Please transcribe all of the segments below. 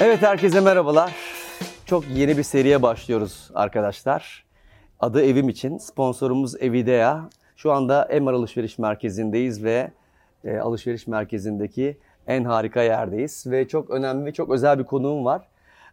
Evet herkese merhabalar. Çok yeni bir seriye başlıyoruz arkadaşlar. Adı Evim için. Sponsorumuz Evidea. Şu anda Emar Alışveriş Merkezi'ndeyiz ve e, alışveriş merkezindeki en harika yerdeyiz. Ve çok önemli ve çok özel bir konuğum var.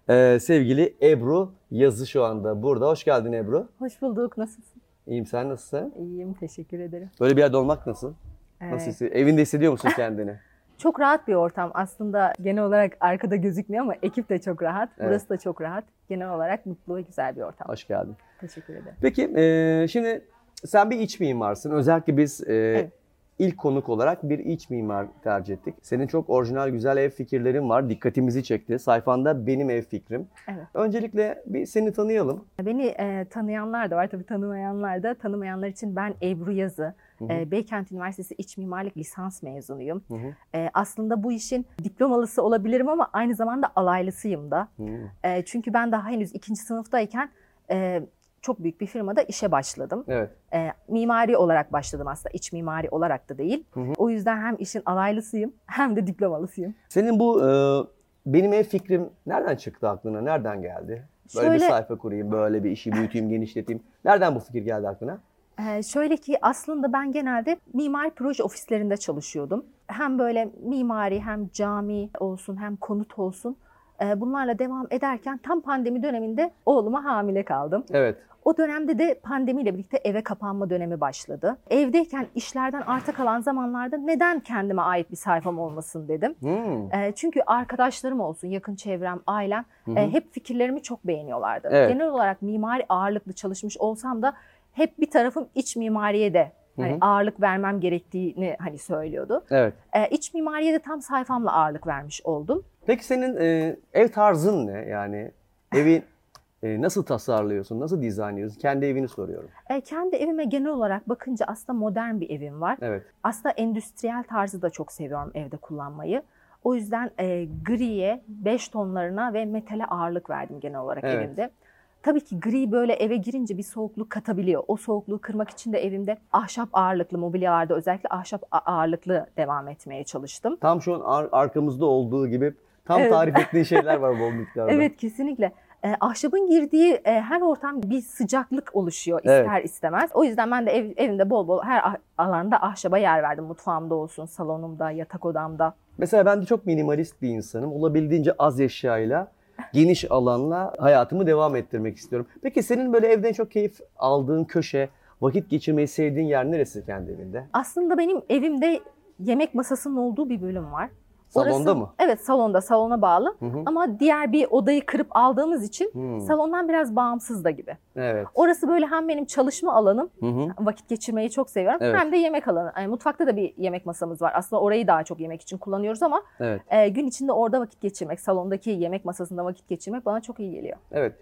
E, sevgili Ebru Yazı şu anda burada. Hoş geldin Ebru. Hoş bulduk. Nasılsın? İyiyim sen nasılsın? İyiyim. Teşekkür ederim. Böyle bir yerde olmak nasıl? Ee, Nasıl hissediyorsun? Evinde hissediyor musun kendini? Çok rahat bir ortam. Aslında genel olarak arkada gözükmüyor ama ekip de çok rahat. Evet. Burası da çok rahat. Genel olarak mutlu ve güzel bir ortam. Hoş geldin. Teşekkür ederim. Peki e, şimdi sen bir iç mimarsın. Özellikle biz e, Evet. ilk konuk olarak bir iç mimar tercih ettik. Senin çok orijinal güzel ev fikirlerin var. Dikkatimizi çekti. Sayfanda benim ev fikrim. Evet. Öncelikle bir seni tanıyalım. Beni e, tanıyanlar da var. Tabii tanımayanlar da. Tanımayanlar için ben Ebru Yazı. Hı. E, Beykent Üniversitesi İç Mimarlık lisans mezunuyum. Hı hı. E, aslında bu işin diplomalısı olabilirim ama aynı zamanda alaylısıyım da. Hı. E, çünkü ben daha henüz ikinci sınıftayken e, çok büyük bir firmada işe başladım. Evet. E, mimari olarak başladım aslında. İç mimari olarak da değil. Hı hı. O yüzden hem işin alaylısıyım hem de diplomalısıyım. Senin bu e, benim ev fikrim nereden çıktı aklına? Nereden geldi? Böyle bir Şöyle- sayfa kurayım, böyle bir işi büyüteyim, genişleteyim. Nereden bu fikir geldi aklına? E, şöyle ki aslında ben genelde mimari proje ofislerinde çalışıyordum. Hem böyle mimari hem cami olsun hem konut olsun. E, bunlarla devam ederken tam pandemi döneminde oğluma hamile kaldım. Evet. O dönemde de pandemiyle birlikte eve kapanma dönemi başladı. Evdeyken işlerden arta kalan zamanlarda neden kendime ait bir sayfam olmasın dedim. Hmm. E, çünkü arkadaşlarım olsun, yakın çevrem, ailem e, hep fikirlerimi çok beğeniyorlardı. Evet. Genel olarak mimari ağırlıklı çalışmış olsam da hep bir tarafım iç mimariye de hani ağırlık vermem gerektiğini hani söylüyordu. Evet. E, iç mimariye de tam sayfamla ağırlık vermiş oldum. Peki senin e, ev tarzın ne? Yani evi e, nasıl tasarlıyorsun, nasıl dizayn ediyorsun? Kendi evini soruyorum. E, kendi evime genel olarak bakınca aslında modern bir evim var. Evet. Aslında endüstriyel tarzı da çok seviyorum evde kullanmayı. O yüzden e, griye, beş tonlarına ve metale ağırlık verdim genel olarak Evet. evimde. Tabii ki gri böyle eve girince bir soğukluk katabiliyor. O soğukluğu kırmak için de evimde ahşap ağırlıklı mobilyalarda özellikle ahşap ağırlıklı devam etmeye çalıştım. Tam şu an ar- arkamızda olduğu gibi tam Evet. tarif ettiğin şeyler var bol miktarda. Evet kesinlikle. E, ahşabın girdiği e, her ortam bir sıcaklık oluşuyor Evet. ister istemez. O yüzden ben de ev, evimde bol bol her alanda ahşaba yer verdim. Mutfağımda olsun, salonumda, yatak odamda. Mesela ben de çok minimalist bir insanım. Olabildiğince az eşyayla, geniş alanla hayatımı devam ettirmek istiyorum. Peki senin böyle evden çok keyif aldığın köşe, vakit geçirmeyi sevdiğin yer neresi kendi evinde? Aslında benim evimde yemek masasının olduğu bir bölüm var. Salonda Orası- mı? Evet salonda, salona bağlı. Hı hı. Ama diğer bir odayı kırıp aldığımız için Hmm. salondan biraz bağımsız da gibi. Evet. Orası böyle hem benim çalışma alanım, Hı hı. vakit geçirmeyi çok seviyorum. Evet. Hem de yemek alanı. Yani mutfakta da bir yemek masamız var. Aslında orayı daha çok yemek için kullanıyoruz ama Evet. e, gün içinde orada vakit geçirmek, salondaki yemek masasında vakit geçirmek bana çok iyi geliyor. Evet.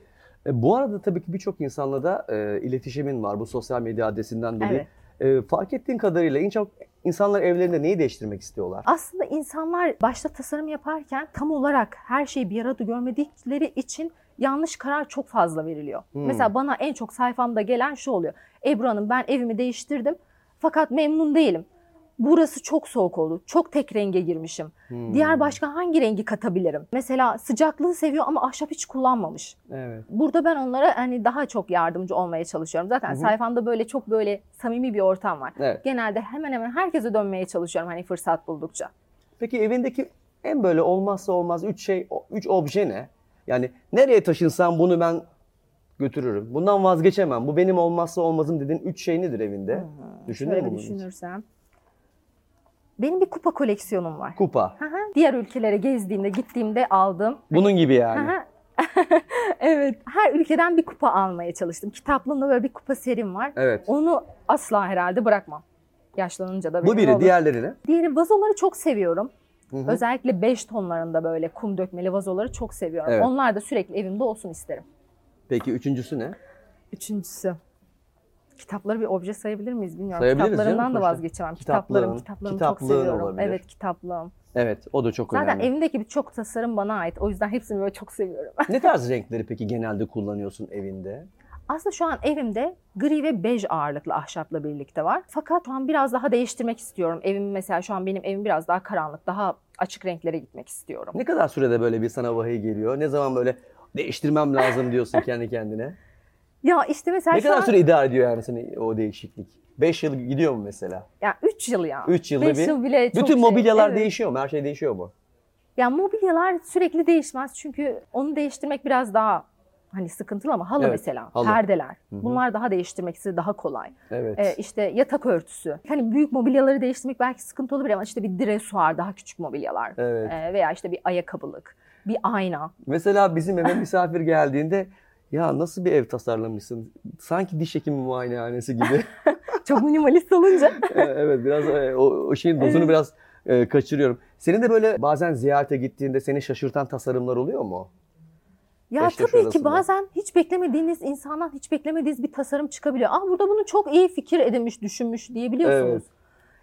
E, bu arada tabii ki birçok insanla da e, iletişimin var bu sosyal medya adresinden dolayı. E, fark ettiğin kadarıyla en çok insanlar evlerinde neyi değiştirmek istiyorlar? Aslında insanlar başta tasarım yaparken tam olarak her şeyi bir arada görmedikleri için yanlış karar çok fazla veriliyor. Hmm. Mesela bana en çok sayfamda gelen şu oluyor. Ebru Hanım ben evimi değiştirdim fakat memnun değilim. Burası çok soğuk oldu. Çok tek renge girmişim. Hmm. Diğer başka hangi rengi katabilirim? Mesela sıcaklığı seviyor ama ahşap hiç kullanmamış. Evet. Burada ben onlara hani daha çok yardımcı olmaya çalışıyorum. Zaten Hı hı. sayfamda böyle çok böyle samimi bir ortam var. Evet. Genelde hemen hemen herkese dönmeye çalışıyorum hani fırsat buldukça. Peki evindeki en böyle olmazsa olmaz üç şey, üç obje ne? Yani nereye taşınsam bunu ben götürürüm. Bundan vazgeçemem. Bu benim olmazsa olmazım dediğin üç şey nedir evinde? Düşünür Şöyle düşünürsem. Benim bir kupa koleksiyonum var. Kupa. Hı hı. Diğer ülkelere gezdiğimde, gittiğimde aldım. Bunun gibi yani. Hı hı. evet. Her ülkeden bir kupa almaya çalıştım. Kitaplığımda böyle bir kupa serim var. Evet. Onu asla herhalde bırakmam. Yaşlanınca da Bu biri, olur. diğerleri ne? Diğeri vazoları çok seviyorum. Hı hı. Özellikle 5 tonlarında böyle kum dökmeli vazoları çok seviyorum. Evet. Onlar da sürekli evimde olsun isterim. Peki üçüncüsü ne? Üçüncüsü. Kitapları bir obje sayabilir miyiz bilmiyorum. Sayabiliriz Kitaplarımdan canım, da vazgeçemem. Kitaplarım, kitaplarımı çok seviyorum. olabilir. Evet kitaplığım. Evet, o da çok Zaten önemli. evimdeki birçok tasarım bana ait. O yüzden hepsini böyle çok seviyorum. Ne tarz renkleri peki genelde kullanıyorsun evinde? Aslında şu an evimde gri ve bej ağırlıklı ahşapla birlikte var. Fakat şu an biraz daha değiştirmek istiyorum. Evim mesela şu an benim evim biraz daha karanlık, daha açık renklere gitmek istiyorum. Ne kadar sürede böyle bir sana vahiy geliyor? Ne zaman böyle değiştirmem lazım diyorsun kendi kendine? Ya işte mesela Ne şu kadar an süre idare ediyor yani seni o değişiklik? 5 yıl gidiyor mu mesela? ya 3 yıl ya. 3 yılda 5 bir. yıl bile çok Bütün şey. mobilyalar Evet. değişiyor mu? Her şey değişiyor mu? Ya mobilyalar sürekli değişmez çünkü onu değiştirmek biraz daha hani sıkıntılı ama halı Evet, mesela, halı. perdeler. hı. Bunlar daha değiştirmesi daha kolay. Evet. Ee, işte yatak örtüsü. Hani büyük mobilyaları değiştirmek belki sıkıntı olabilir ama işte bir dresuar daha küçük mobilyalar. Evet. Ee, veya işte bir ayakkabılık, bir ayna. Mesela bizim eve misafir geldiğinde ya nasıl bir ev tasarlamışsın? Sanki diş hekimi muayenehanesi gibi. Çok minimalist olunca. evet biraz e, o, o şeyin dozunu biraz e, kaçırıyorum. Senin de böyle bazen ziyarete gittiğinde seni şaşırtan tasarımlar oluyor mu? Ya Eşleşme tabii ki arasında. bazen hiç beklemediğiniz insandan hiç beklemediğiniz bir tasarım çıkabiliyor. Ah burada bunu çok iyi fikir edinmiş, düşünmüş diyebiliyorsunuz. Evet.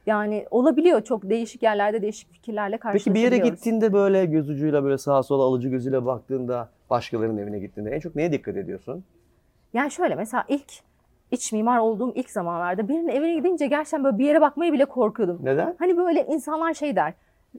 Yani olabiliyor çok değişik yerlerde değişik fikirlerle Peki karşılaşabiliyoruz. bir yere gittiğinde böyle göz ucuyla böyle sağa sola alıcı gözüyle baktığında başkalarının evine gittiğinde en çok neye dikkat ediyorsun? Yani şöyle mesela ilk iç mimar olduğum ilk zamanlarda birinin evine gidince gerçekten böyle bir yere bakmaya bile korkuyordum. Neden? Hani böyle insanlar şey der.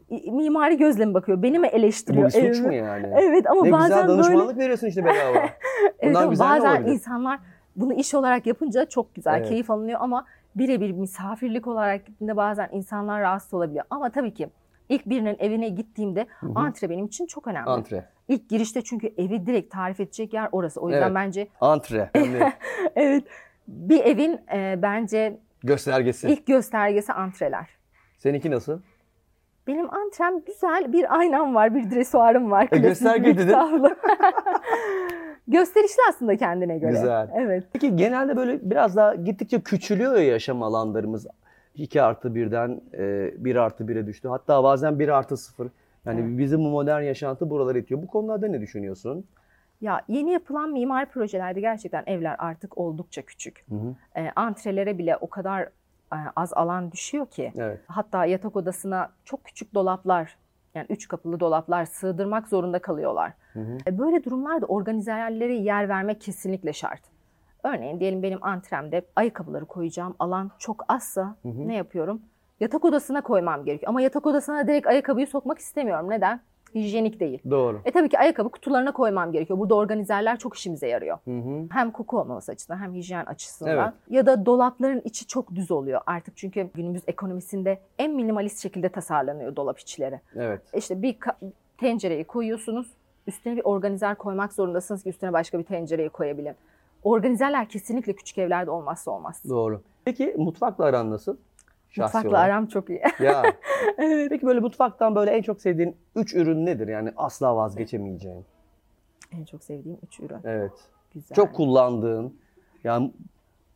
"İ- Mimari gözle mi bakıyor? Beni mi Bu eleştiriyor? bir suç evimi?" mu yani? Evet ama ne bazen güzel böyle danışmanlık veriyorsun işte bedava. Evet ama bazen insanlar bunu iş olarak yapınca çok güzel, Evet. keyif alınıyor ama birebir misafirlik olarak gittiğinde bazen insanlar rahatsız olabiliyor. Ama tabii ki ilk birinin evine gittiğimde Hı hı. antre benim için çok önemli. Antre. İlk girişte çünkü evi direkt tarif edecek yer orası. O yüzden Evet. bence Antre. Evet bir evin e, bence göstergesi. ilk göstergesi antreler. Seninki nasıl? Benim antrem güzel. Bir aynam var, bir dresuarım var. E, gösterge dedin. Gösterişli aslında kendine göre. Güzel. Evet. Peki genelde böyle biraz daha gittikçe küçülüyor ya yaşam alanlarımız. 2 artı birden 1 artı 1'e düştü. Hatta bazen 1 artı 0. Yani Evet. bizim bu modern yaşantı buralara itiyor. Bu konularda ne düşünüyorsun? Ya yeni yapılan mimari projelerde gerçekten evler artık oldukça küçük. Hı hı. E, antrelere bile o kadar e, az alan düşüyor ki. Evet. Hatta yatak odasına çok küçük dolaplar, yani üç kapılı dolaplar sığdırmak zorunda kalıyorlar. Hı hı. E, Böyle durumlarda organizerlere yer vermek kesinlikle şart. Örneğin diyelim benim antremde ayakkabıları koyacağım alan çok azsa Hı hı. ne yapıyorum? Yatak odasına koymam gerekiyor. Ama yatak odasına direkt ayakkabıyı sokmak istemiyorum. Neden? Hijyenik değil. Doğru. E tabii ki ayakkabı kutularına koymam gerekiyor. Burada organizerler çok işimize yarıyor. Hı hı. Hem koku olmaması açısından hem hijyen açısından. Evet. Ya da dolapların içi çok düz oluyor artık çünkü günümüz ekonomisinde en minimalist şekilde tasarlanıyor dolap içleri. Evet. İşte bir tencereyi koyuyorsunuz, üstüne bir organizer koymak zorundasınız ki üstüne başka bir tencereyi koyabilin. Organizerler kesinlikle küçük evlerde olmazsa olmaz. Doğru. Peki mutfakla aran nasıl? Şahsi Mutfakla olarak. aram çok iyi. Ya. Peki böyle mutfaktan böyle en çok sevdiğin 3 ürün nedir? Yani asla vazgeçemeyeceğin. en çok sevdiğim üç ürün. Evet. Güzel. Çok kullandığın. Yani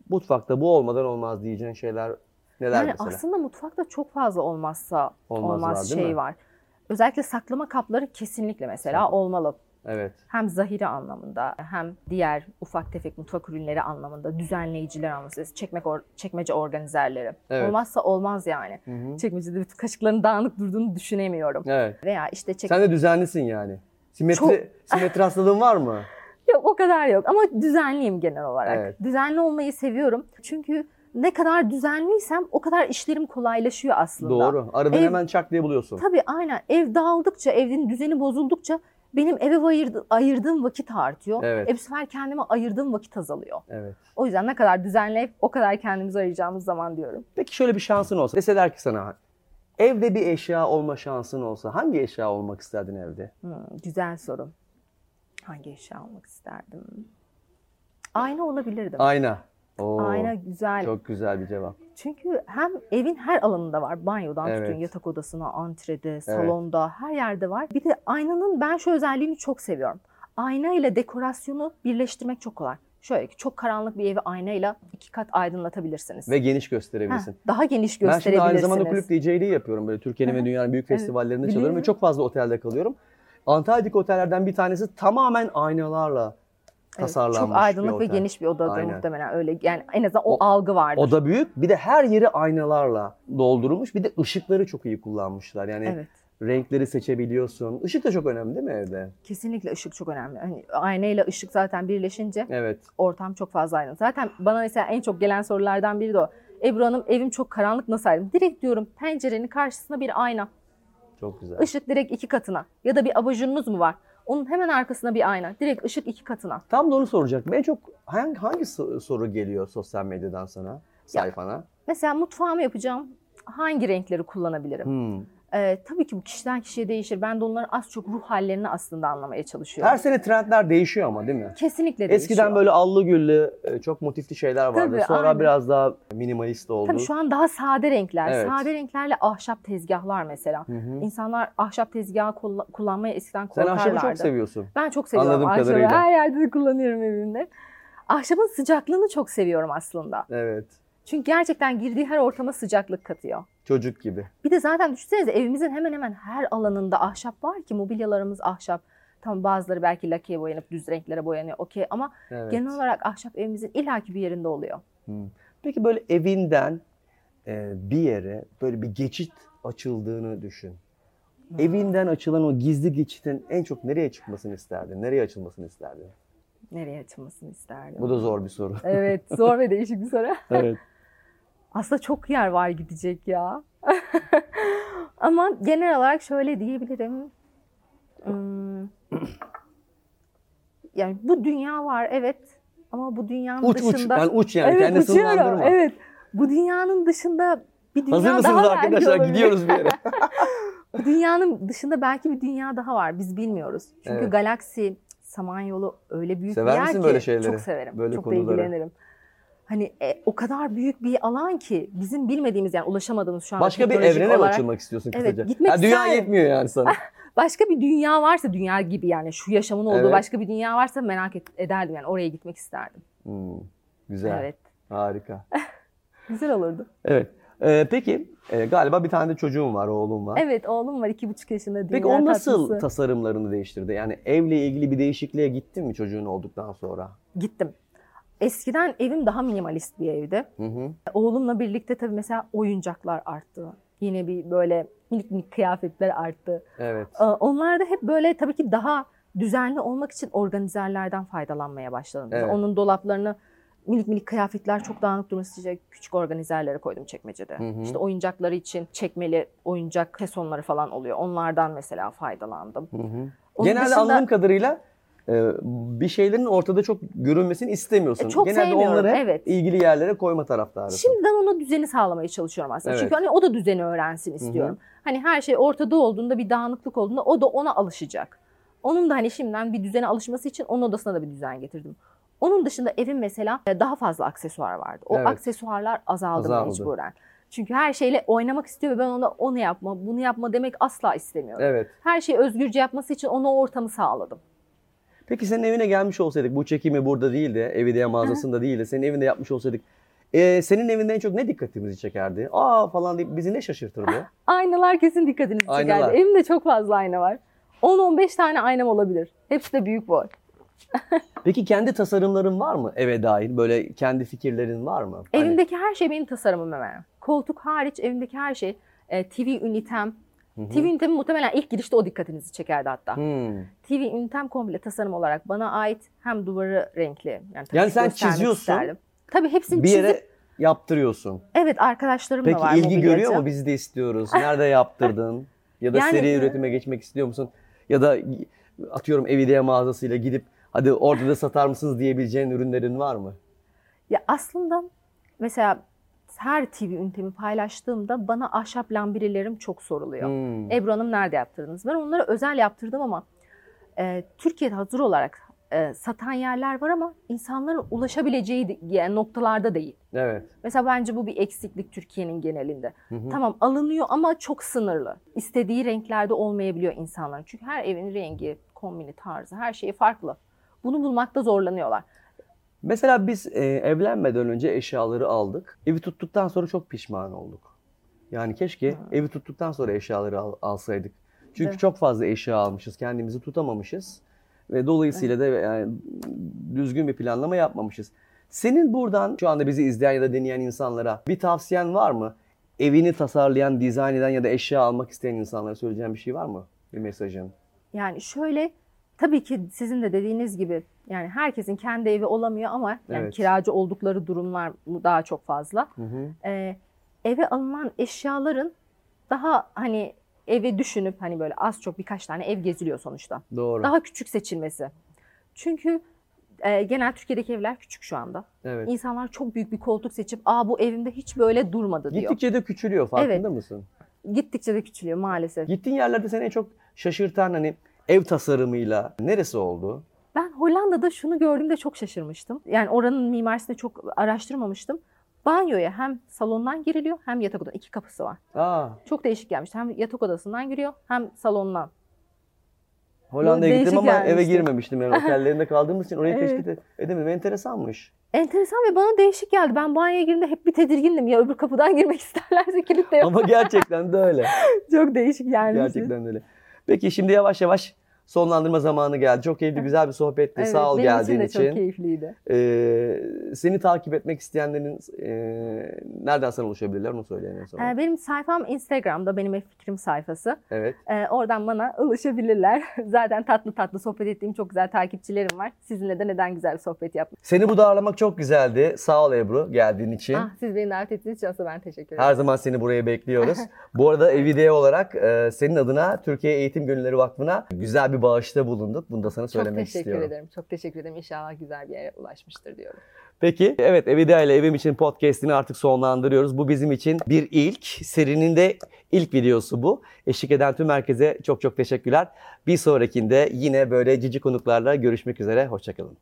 mutfakta bu olmadan olmaz diyeceğin şeyler neler yani mesela? aslında mutfakta çok fazla olmazsa Olmaz olmaz var, şey mi? var. Özellikle saklama kapları kesinlikle mesela Saklı- olmalı. Evet. hem zahiri anlamında hem diğer ufak tefek mutfak ürünleri anlamında düzenleyiciler anlamında çekmek or- çekmece organizerleri. Evet. Olmazsa olmaz yani. Hı hı. Çekmecede bütün kaşıkların dağınık durduğunu düşünemiyorum. Evet. Veya işte çek... Sen de düzenlisin yani. Simetri, Çok- simetri hastalığın var mı? Yok o kadar yok ama düzenliyim genel olarak. Evet. Düzenli olmayı seviyorum. Çünkü ne kadar düzenliysem o kadar işlerim kolaylaşıyor aslında. Doğru. Aradan Ev- hemen çak diye buluyorsun. Tabii aynen. Ev dağıldıkça, evin düzeni bozuldukça benim eve ayırdı- ayırdığım vakit artıyor. Evet. E bu sefer kendime ayırdığım vakit azalıyor. Evet. O yüzden ne kadar düzenli ev, o kadar kendimizi arayacağımız zaman diyorum. Peki şöyle bir şansın olsa. Deseler ki sana evde bir eşya olma şansın olsa hangi eşya olmak isterdin evde? Hmm, güzel soru. Hangi eşya almak isterdim? Ayna olabilirdim. Ayna. Oo, Ayna güzel. Çok güzel bir cevap. Çünkü hem evin her alanında var. Banyodan Evet. tutun yatak odasına, antrede, salonda her yerde var. Bir de aynanın ben şu özelliğini çok seviyorum. Ayna ile dekorasyonu birleştirmek çok kolay. Şöyle ki çok karanlık bir evi aynayla iki kat aydınlatabilirsiniz. Ve geniş Heh, gösterebilirsin. daha geniş Ben şimdi gösterebilirsiniz. aynı zamanda kulüp DJ'liği yapıyorum. Böyle Türkiye'nin ve dünyanın büyük Evet, festivallerinde biliyorum. çalıyorum ve çok fazla otelde kalıyorum. Antalya'daki otellerden bir tanesi tamamen aynalarla Evet, tasarlanmış çok aydınlık ve geniş bir odadır Aynen. muhtemelen öyle. Yani en azından o, O- algı vardır. Oda büyük. Bir de her yeri aynalarla doldurulmuş. Bir de ışıkları çok iyi kullanmışlar. Yani Evet. renkleri seçebiliyorsun. Işık da çok önemli değil mi evde? Kesinlikle ışık çok önemli. Hani aynayla ışık zaten birleşince Evet. ortam çok fazla aydın. Zaten bana mesela en çok gelen sorulardan biri de o. Ebru Hanım evim çok karanlık nasıl aydın? Direkt diyorum pencerenin karşısına bir ayna. Çok güzel. Işık direkt iki katına. Ya da bir abajurunuz mu var? Onun hemen arkasına bir ayna. Direkt ışık iki katına. Tam da onu soracaktım. En çok hangi, hangi so- soru geliyor sosyal medyadan sana, sayfana? Mesela mutfağımı yapacağım. Hangi renkleri kullanabilirim? Hmm. Ee, tabii ki bu kişiden kişiye değişir. Ben de onların az çok ruh hallerini aslında anlamaya çalışıyorum. Her sene trendler değişiyor ama değil mi? Kesinlikle değişiyor. Eskiden böyle allı güllü, çok motifli şeyler vardı. Tabii, Sonra aynen. biraz daha minimalist oldu. Tabii şu an daha sade renkler. Evet. Sade renklerle ahşap tezgahlar mesela. Hı hı. İnsanlar ahşap tezgahı kulla- kullanmaya eskiden Sen korkarlardı. ahşabı çok seviyorsun. Ben çok seviyorum Anladığım ahşabı. kadarıyla. Her yerde de kullanıyorum evimde. Ahşabın sıcaklığını çok seviyorum aslında. Evet. Çünkü gerçekten girdiği her ortama sıcaklık katıyor. Çocuk gibi. Bir de zaten düşünsenize evimizin hemen hemen her alanında ahşap var ki mobilyalarımız ahşap. Tamam bazıları belki lakeye boyanıp düz renklere boyanıyor okey ama Evet. genel olarak ahşap evimizin illaki bir yerinde oluyor. Peki böyle evinden e, bir yere böyle bir geçit açıldığını düşün. Evinden açılan o gizli geçitin en çok nereye çıkmasını isterdin? Nereye açılmasını isterdin? Nereye açılmasını isterdim. Bu da zor bir soru. Evet zor ve değişik bir soru. evet. Aslında çok yer var gidecek ya. Ama genel olarak şöyle diyebilirim. Hmm, Yani bu dünya var evet ama bu dünyanın Uç uç. dışında... Yani uç yani. evet Kendini sınırlandırma. Evet. Bu dünyanın dışında bir dünya Hazır daha mısınız belki arkadaşlar? olabilir. Gidiyoruz bir yere. Bu dünyanın dışında belki bir dünya daha var. Biz bilmiyoruz. Çünkü Evet. galaksi, Samanyolu öyle büyük Sever bir yer misin ki böyle şeyleri? çok severim. Böyle çok konuları? da ilgilenirim. Hani e, o kadar büyük bir alan ki bizim bilmediğimiz yani ulaşamadığımız şu an Başka bir evrene olarak açılmak istiyorsun Evet, kısaca? gitmek ha, dünya isterim. yetmiyor yani sana. başka bir dünya varsa dünya gibi yani şu yaşamın olduğu Evet. başka bir dünya varsa merak ederdim yani oraya gitmek isterdim. Hmm, güzel. Evet. Harika. Güzel olurdu. Evet. Ee, peki e, galiba bir tane de çocuğum var, oğlum var. Evet oğlum var iki buçuk yaşında. Peki o nasıl tatlısı. tasarımlarını değiştirdi? Yani evle ilgili bir değişikliğe gittin mi çocuğun olduktan sonra? Gittim. Eskiden evim daha minimalist bir evdi. Hı hı. Oğlumla birlikte tabii mesela oyuncaklar arttı. Yine bir böyle minik minik kıyafetler arttı. Evet. Ee, Onlar da hep böyle tabii ki daha düzenli olmak için organizerlerden faydalanmaya başladım. Evet. Onun dolaplarını minik minik kıyafetler çok dağınık durması için küçük organizerlere koydum çekmecede. Hı hı. İşte oyuncakları için çekmeli oyuncak kesonları falan oluyor. Onlardan mesela faydalandım. Hı hı. Onun Genelde dışında- anladığım kadarıyla bir şeylerin ortada çok görünmesini istemiyorsun. E, çok Genelde onları evet. ilgili yerlere koyma taraftarısın. Şimdiden ona düzeni sağlamaya çalışıyorum aslında. Evet. Çünkü hani o da düzeni öğrensin istiyorum. Hani her şey ortada olduğunda bir dağınıklık olduğunda o da ona alışacak. Onun da hani şimdiden bir düzene alışması için onun odasına da bir düzen getirdim. Onun dışında evin mesela e, daha fazla aksesuar vardı. O Evet. aksesuarlar azaldı, Azaldı. mecburen. Çünkü her şeyle oynamak istiyor ve ben ona onu yapma, bunu yapma demek asla istemiyorum. Evet. Her şeyi özgürce yapması için ona o ortamı sağladım. Peki senin evine gelmiş olsaydık, bu çekimi burada değil de, Evideya mağazasında değil de senin evinde yapmış olsaydık, e, senin evinde en çok ne dikkatimizi çekerdi? Aa falan deyip bizi ne şaşırtırdı? Aynalar kesin dikkatinizi çekerdi. Aynalar. Evimde çok fazla ayna var. 10-15 tane aynam olabilir. Hepsi de büyük boy. Peki kendi tasarımların var mı eve dair? Böyle kendi fikirlerin var mı? Hani- Evimdeki her şey benim tasarımım hemen. Koltuk hariç evimdeki her şey. E, TV ünitem. TV ünitem muhtemelen ilk girişte o dikkatinizi çekerdi hatta. Hmm. TV ünitem komple tasarım olarak bana ait hem duvarı renkli. Yani, Yani sen çiziyorsun, isterdim. Tabii hepsini Bir çizip, yere yaptırıyorsun. evet arkadaşlarım Peki da var ilgi mobilyacı. görüyor mu? Biz de istiyoruz. Nerede yaptırdın? Ya da Yani- seri üretime geçmek istiyor musun? Ya da atıyorum Evideya mağazasıyla gidip hadi orada da satar mısınız diyebileceğin ürünlerin var mı? Ya aslında mesela her TV ünitemi paylaştığımda bana ahşap lambirilerim çok soruluyor. Hmm. Ebru Hanım nerede yaptırdınız? Ben onları özel yaptırdım ama e, Türkiye'de hazır olarak e, satan yerler var ama insanların ulaşabileceği yani noktalarda değil. Evet. Mesela bence bu bir eksiklik Türkiye'nin genelinde. Hı hı. Tamam alınıyor ama çok sınırlı. İstediği renklerde olmayabiliyor insanların. Çünkü her evin rengi, kombini, tarzı her şeyi farklı. Bunu bulmakta zorlanıyorlar. Mesela biz e, evlenmeden önce eşyaları aldık. Evi tuttuktan sonra çok pişman olduk. Yani keşke evi tuttuktan sonra eşyaları al- alsaydık. Çünkü Evet. çok fazla eşya almışız, kendimizi tutamamışız ve dolayısıyla da yani düzgün bir planlama yapmamışız. Senin buradan şu anda bizi izleyen ya da dinleyen insanlara bir tavsiyen var mı? evini tasarlayan, dizayn eden ya da eşya almak isteyen insanlara söyleyeceğin bir şey var mı? Bir mesajın. Yani şöyle tabii ki sizin de dediğiniz gibi yani herkesin kendi evi olamıyor ama yani Evet. kiracı oldukları durumlar daha çok fazla. Hı hı. Ee, eve alınan eşyaların daha hani evi düşünüp hani böyle az çok birkaç tane ev geziliyor sonuçta. Doğru. Daha küçük seçilmesi. Çünkü e, genel Türkiye'deki evler küçük şu anda. Evet. İnsanlar çok büyük bir koltuk seçip aa bu evimde hiç böyle durmadı diyor. Gittikçe de küçülüyor farkında Evet. mısın? Gittikçe de küçülüyor maalesef. Gittiğin yerlerde seni en çok şaşırtan hani ev tasarımıyla neresi oldu? Ben Hollanda'da şunu gördüğümde çok şaşırmıştım. Yani oranın mimarisini çok araştırmamıştım. Banyoya hem salondan giriliyor hem yatak odası. iki kapısı var. Aa, Çok değişik gelmişti. Hem yatak odasından giriyor hem salondan. Hollanda'ya gittim ama eve gelmişti. girmemiştim. Yani otellerinde kaldığımız için orayı Evet. ed- edemedim. Enteresanmış. Enteresan ve bana değişik geldi. Ben banyoya girdiğimde hep bir tedirgindim. Ya öbür kapıdan girmek isterlerse kilit de yok. ama gerçekten de öyle. Çok değişik gelmişti. Gerçekten öyle. Peki şimdi yavaş yavaş sonlandırma zamanı geldi. Çok keyifli, güzel bir sohbetti. Evet, Sağ ol geldiğin için için. çok keyifliydi. Ee, seni takip etmek isteyenlerin e, nereden sana ulaşabilirler onu söyleyin en son. Ee, benim sayfam Instagram'da benim fikrim sayfası. Evet. Ee, oradan bana ulaşabilirler. Zaten tatlı tatlı sohbet ettiğim çok güzel takipçilerim var. Sizinle de neden güzel bir sohbet yapmak. Seni burada ağırlamak çok güzeldi. Sağ ol Ebru geldiğin için. Ah, siz beni davet ettiğiniz için aslında ben teşekkür ederim. Her zaman seni buraya bekliyoruz. Bu arada Evide olarak e, senin adına Türkiye Eğitim Gönülleri Vakfı'na güzel bir bağışta bulunduk. Bunu da sana çok söylemek teşekkür istiyorum. ederim. Çok teşekkür ederim. İnşallah güzel bir yere ulaşmıştır diyorum. Peki evet Evide ile Evim için podcast'ini artık sonlandırıyoruz. Bu bizim için bir ilk. Serinin de ilk videosu bu. Eşlik eden tüm herkese çok çok teşekkürler. Bir sonrakinde yine böyle cici konuklarla görüşmek üzere. Hoşçakalın.